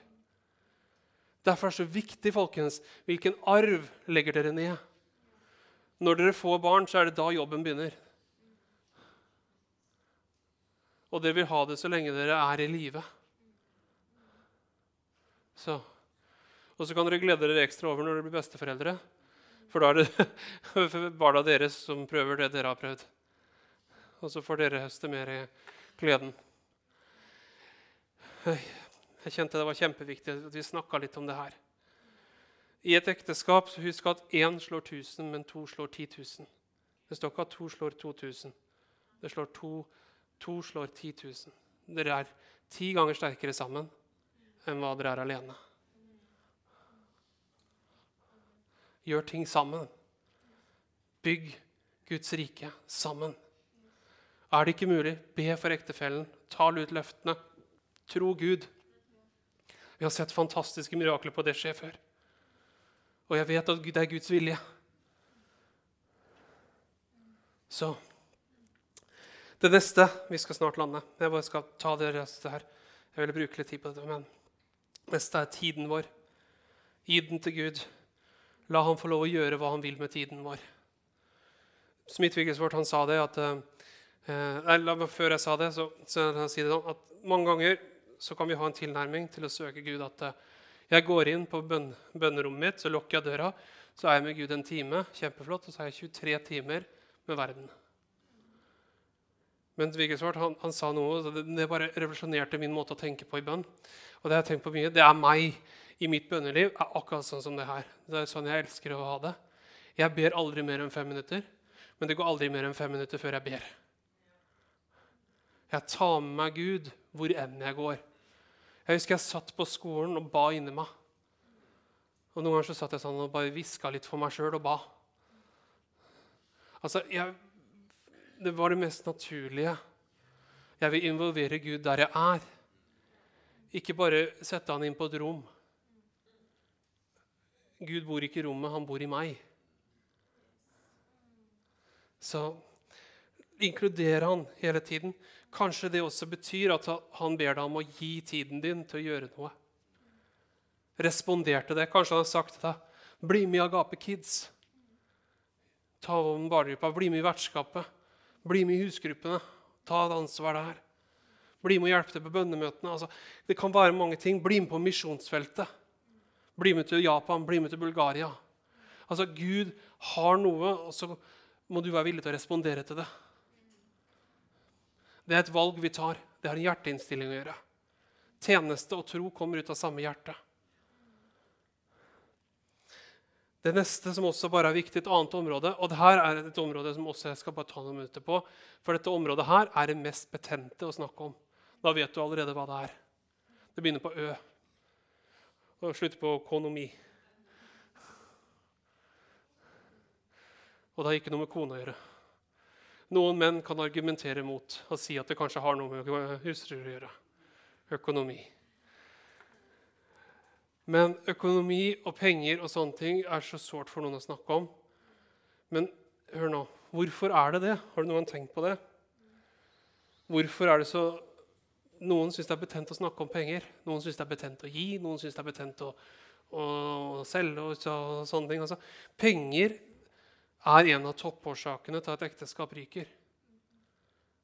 Derfor er det så viktig folkens, hvilken arv legger dere ned. Når dere får barn, så er det da jobben begynner. Og dere vil ha det så lenge dere er i live. Så. Og så kan dere glede dere ekstra over når dere blir besteforeldre. For da er det barna deres som prøver det dere har prøvd og så får dere høste mer gleden. Jeg kjente det var kjempeviktig at vi snakka litt om det her. I et ekteskap så husk at én slår 1000, men to slår 10 000. Det står ikke at to slår 2000. Det slår to, to slår 10 000. Dere er ti ganger sterkere sammen enn hva dere er alene. Gjør ting sammen. Bygg Guds rike sammen. Er det ikke mulig, be for ektefellen. Tal ut løftene. Tro Gud. Vi har sett fantastiske mirakler på det skje før. Og jeg vet at det er Guds vilje. Så Det neste Vi skal snart lande. Jeg bare skal ta det resten her. Jeg ville bruke litt tid på dette, men neste er tiden vår. Gi den til Gud. La han få lov å gjøre hva han vil med tiden vår. Smith Wigglesworth han sa det at uh, Eh, før jeg sa det, så, så jeg si det sånn at mange ganger så kan vi ha en tilnærming til å søke Gud at eh, jeg går inn på bøn, bønnerommet mitt, så lukker jeg døra, så er jeg med Gud en time, kjempeflott, og så er jeg 23 timer med verden. Men Vigelsvart han, han, sa noe, så det, det, bare revolusjonerte min måte å tenke på i bønn. Og Det har jeg tenkt på mye, det er meg i mitt bønneliv. er akkurat sånn som det her. Det er sånn jeg elsker å ha det. Jeg ber aldri mer enn fem minutter, men det går aldri mer enn fem minutter før jeg ber. Jeg tar med meg Gud hvor enn jeg går. Jeg husker jeg satt på skolen og ba inni meg. Og Noen ganger så satt jeg sånn og bare hviska litt for meg sjøl og ba. Altså, jeg, Det var det mest naturlige. Jeg vil involvere Gud der jeg er. Ikke bare sette han inn på et rom. Gud bor ikke i rommet, han bor i meg. Så inkluder han hele tiden. Kanskje det også betyr at han ber deg om å gi tiden din til å gjøre noe. Responderte det. Kanskje han har sagt til deg bli med i Agape Kids. Ta om barnegruppa. Bli med i vertskapet. Bli med i husgruppene. Ta et ansvar der. Bli med og hjelpe til på bønnemøtene. Altså, det kan være mange ting. Bli med på misjonsfeltet. Bli med til Japan. Bli med til Bulgaria. Altså, Gud har noe, og så må du være villig til å respondere til det. Det er et valg vi tar. Det har en hjerteinnstilling å gjøre. Tjeneste og tro kommer ut av samme hjerte. Det neste som også bare er viktig, et annet område, og det her er et område som også jeg skal bare ta noen minutter på, for dette området her er det mest betente å snakke om. Da vet du allerede hva det er. Det begynner på Ø og slutter på økonomi. Og det har ikke noe med kone å gjøre. Noen menn kan argumentere mot og si at det kanskje har noe med husdyr å gjøre. Økonomi. Men økonomi og penger og sånne ting er så sårt for noen å snakke om. Men hør nå. Hvorfor er det det? Har du noen gang tenkt på det? Hvorfor er det så Noen syns det er betent å snakke om penger. Noen syns det er betent å gi. Noen syns det er betent å, å selge og, og sånne ting. Altså, penger er en av toppårsakene til at ekteskap ryker.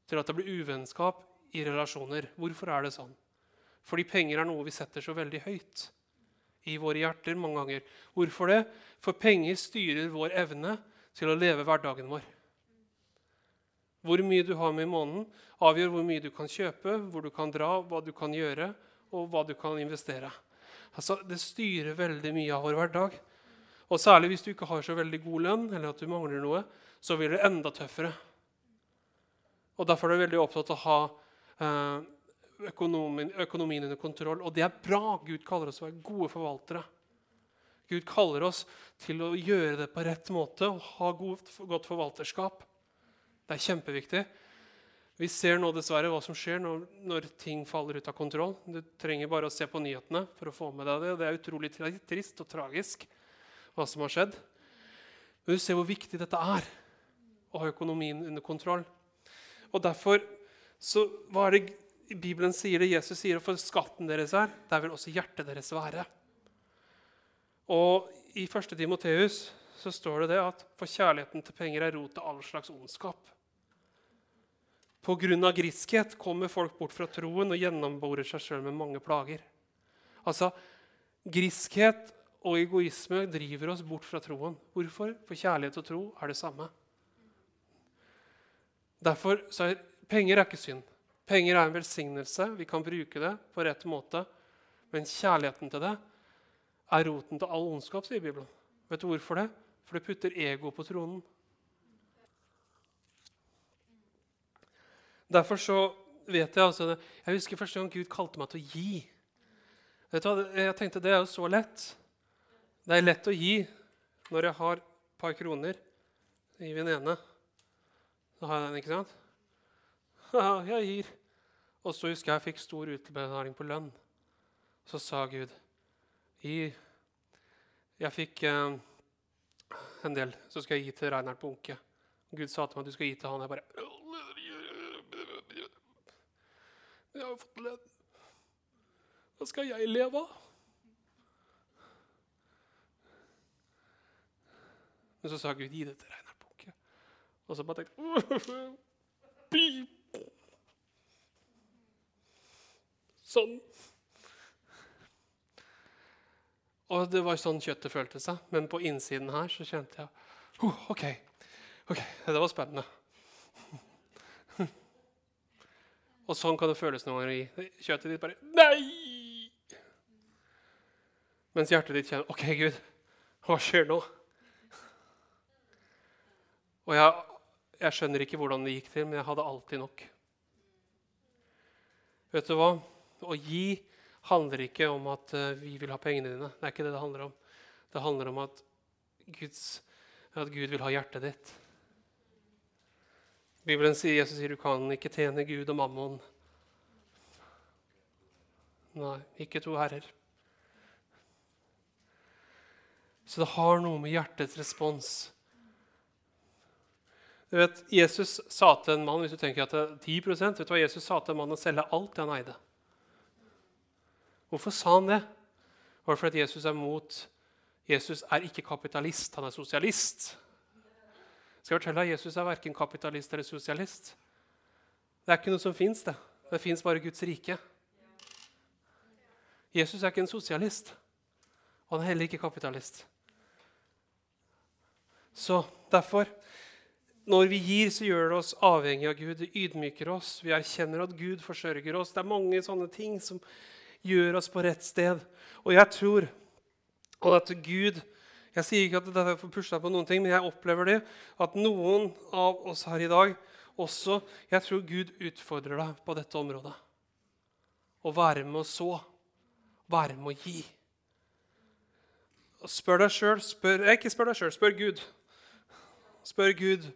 Til at det blir uvennskap i relasjoner. Hvorfor er det sånn? Fordi penger er noe vi setter så veldig høyt i våre hjerter mange ganger. Hvorfor det? For penger styrer vår evne til å leve hverdagen vår. Hvor mye du har med i måneden, avgjør hvor mye du kan kjøpe, hvor du kan dra, hva du kan gjøre, og hva du kan investere. Altså, Det styrer veldig mye av vår hverdag. Og særlig hvis du ikke har så veldig god lønn, eller at du mangler noe, så blir det enda tøffere. Og Derfor er du veldig opptatt av å ha eh, økonomien, økonomien under kontroll. Og det er bra. Gud kaller oss å være gode forvaltere. Gud kaller oss til å gjøre det på rett måte og ha god, godt forvalterskap. Det er kjempeviktig. Vi ser nå dessverre hva som skjer når, når, ting faller ut av kontroll. Du trenger bare å se på nyhetene for å få med deg det. Det er utrolig trist og tragisk hva som har skjedd. Men du ser hvor viktig dette er å ha økonomien under kontroll. Og derfor, så, Hva er det Bibelen sier det Jesus sier? For skatten deres er, der vil også hjertet deres være. Og I 1. Timoteus så står det det at for kjærligheten til penger er rot til all slags ondskap. Pga. griskhet kommer folk bort fra troen og gjennomborer seg sjøl med mange plager. Altså, Griskhet og egoisme driver oss bort fra troen. Hvorfor? For kjærlighet og tro er det samme. Derfor så er Penger er ikke synd. Penger er en velsignelse. Vi kan bruke det på rett måte. Men kjærligheten til det er roten til all ondskap, sier Bibelen. Vet du hvorfor det? For det putter ego på tronen. Derfor så vet Jeg altså, jeg husker første gang Gud kalte meg til å gi. Jeg tenkte det er jo så lett. Det er lett å gi når jeg har et par kroner. Vi den ene. Da har jeg den, ikke sant? Ja, jeg gir. Og så husker jeg jeg fikk stor utbetaling på lønn. Så sa Gud gi Jeg fikk eh, en del, så skal jeg gi til Reinert Bunke. Gud sa til meg at du skal gi til han. Jeg bare Jeg har fått lønn. Skal jeg leve av? Men så sa Gud, gi det til Reinar Bunke. Og så bare tenkte jeg Sånn. Og det var sånn kjøttet følte seg. Men på innsiden her så kjente jeg OK, ok, det var spennende. Og sånn kan det føles noen ganger i kjøttet ditt. bare Nei! Mens hjertet ditt kjenner OK, Gud, hva skjer nå? Og jeg, jeg skjønner ikke hvordan det gikk til, men jeg hadde alltid nok. Vet du hva? Å gi handler ikke om at uh, vi vil ha pengene dine. Det er ikke det det handler om. Det handler om at, Guds, at Gud vil ha hjertet ditt. Bibelen sier Jesus sier du kan ikke tjene Gud og mammon. Nei, ikke to herrer. Så det har noe med hjertets respons Du vet, Jesus sa til en mann hvis du tenker at det er 10 vet du hva Jesus sa til en mann å selge alt det han eide. Hvorfor sa han det? Var det fordi Jesus er mot Jesus er ikke kapitalist, han er sosialist. Skal jeg fortelle deg, Jesus er verken kapitalist eller sosialist. Det er ikke noe som fins, det. Det fins bare Guds rike. Jesus er ikke en sosialist. Og han er heller ikke kapitalist. Så derfor Når vi gir, så gjør det oss avhengig av Gud. Det ydmyker oss. Vi erkjenner at Gud forsørger oss. Det er mange sånne ting som gjør oss på rett sted. Og jeg tror at Gud jeg sier ikke at dette er for pusha på noen ting, men jeg opplever det at noen av oss her i dag også Jeg tror Gud utfordrer deg på dette området. Å være med å så. Være med å gi. Spør deg sjøl Ikke spør deg sjøl, spør Gud. Spør Gud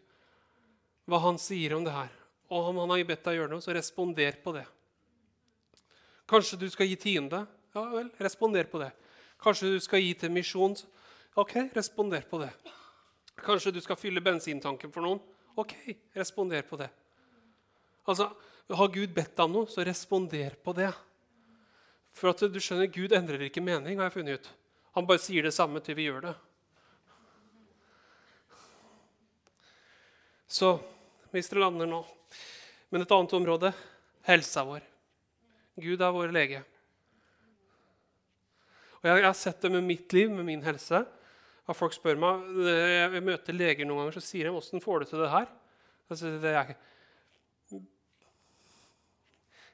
hva han sier om det her. Og om han har bedt deg gjøre noe, så responder på det. Kanskje du skal gi tiende? Ja vel, responder på det. Kanskje du skal gi til misjon? Ok, responder på det. Kanskje du skal fylle bensintanken for noen. OK, responder på det. Altså, Har Gud bedt deg om noe, så responder på det. For at du skjønner, Gud endrer ikke mening, har jeg funnet ut. Han bare sier det samme til vi gjør det. Så hvis dere lander nå Men et annet område helsa vår. Gud er vår lege. Og jeg, har sett det med mitt liv, med min helse. At folk spør meg, Jeg møter leger noen ganger, så sier de 'Åssen får du til det her?' Altså, det er,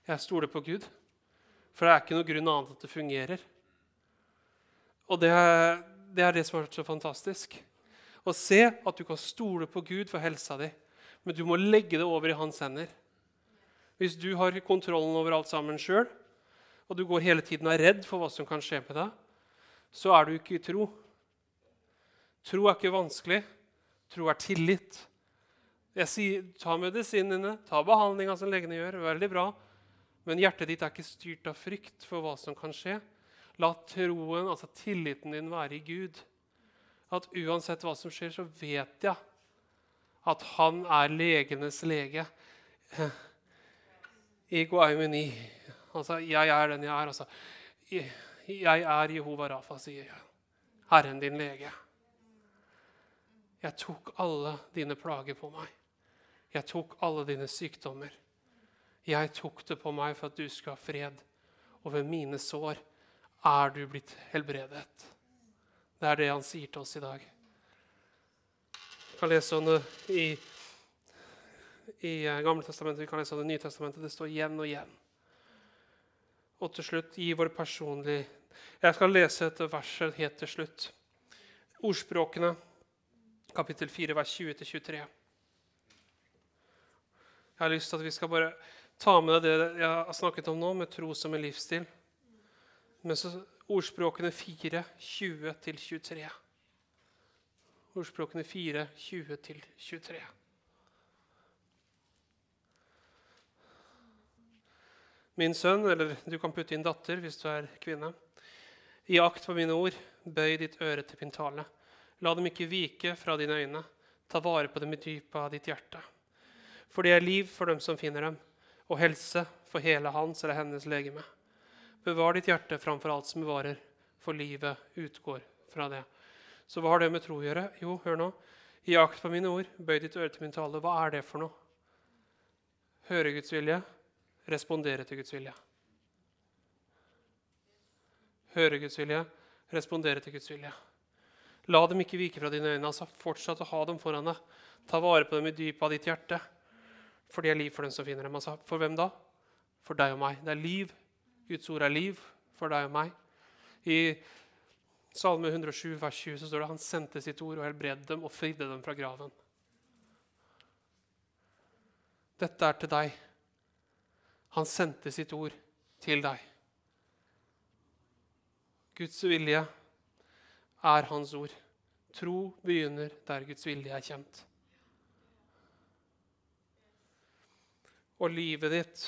jeg stoler på Gud. For det er ikke noe grunn annet at det fungerer. Og det er, det er det som har vært så fantastisk. Å se at du kan stole på Gud for helsa di, men du må legge det over i hans hender. Hvis du har kontrollen over alt sammen sjøl, og du går hele tiden og er redd for hva som kan skje med deg, så er du ikke i tro. Tro er ikke vanskelig. Tro er tillit. Jeg sier, Ta medisinene, ta behandlinga som legene gjør. Veldig bra. Men hjertet ditt er ikke styrt av frykt for hva som kan skje. La troen, altså tilliten din, være i Gud. At uansett hva som skjer, så vet jeg at han er legenes lege. Ego eumeni. Altså, jeg er den jeg er. Altså, jeg er Jehova Rafa, sier jeg. Herren din lege. Jeg tok alle dine plager på meg. Jeg tok alle dine sykdommer. Jeg tok det på meg for at du skulle ha fred. Og ved mine sår er du blitt helbredet. Det er det han sier til oss i dag. Vi kan lese om det i, i eh, Gamle testamentet, vi kan lese om det Nye testamentet. Det står igjen og igjen. Og til slutt gi vår personlige Jeg skal lese et vers helt til slutt. Ordspråkene, kapittel 4, vers 20-23. Jeg har lyst til at vi skal bare ta med det jeg har snakket om nå, med tro som en livsstil. Men så ordspråkene 4, 20-23. Ordspråkene 4, 20-23. Min sønn, eller du kan putte inn datter hvis du er kvinne. I akt på mine ord, bøy ditt øre til min tale. La dem ikke vike fra dine øyne. Ta vare på dem i dypet av ditt hjerte. For det er liv for dem som finner dem, og helse for hele hans eller hennes legeme. Bevar ditt hjerte framfor alt som bevarer, for livet utgår fra det. Så hva har det med tro å gjøre? Jo, hør nå. I akt på mine ord, bøy ditt øre til min tale. Hva er det for noe? Høre Guds vilje, respondere til Guds vilje. Høre Guds vilje, respondere til Guds vilje. La dem ikke vike fra dine øyne. altså Fortsett å ha dem foran deg. Ta vare på dem i dypet av ditt hjerte. For det er liv for dem som finner dem. Altså, for hvem da? For deg og meg. Det er liv. Guds ord er liv for deg og meg. I Salme 107, vers 20 så står det han sendte sitt ord og helbredet dem og fridde dem fra graven. Dette er til deg. Han sendte sitt ord til deg. Guds vilje er hans ord. Tro begynner der Guds vilje er kjent. Og livet ditt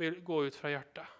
vil gå ut fra hjertet.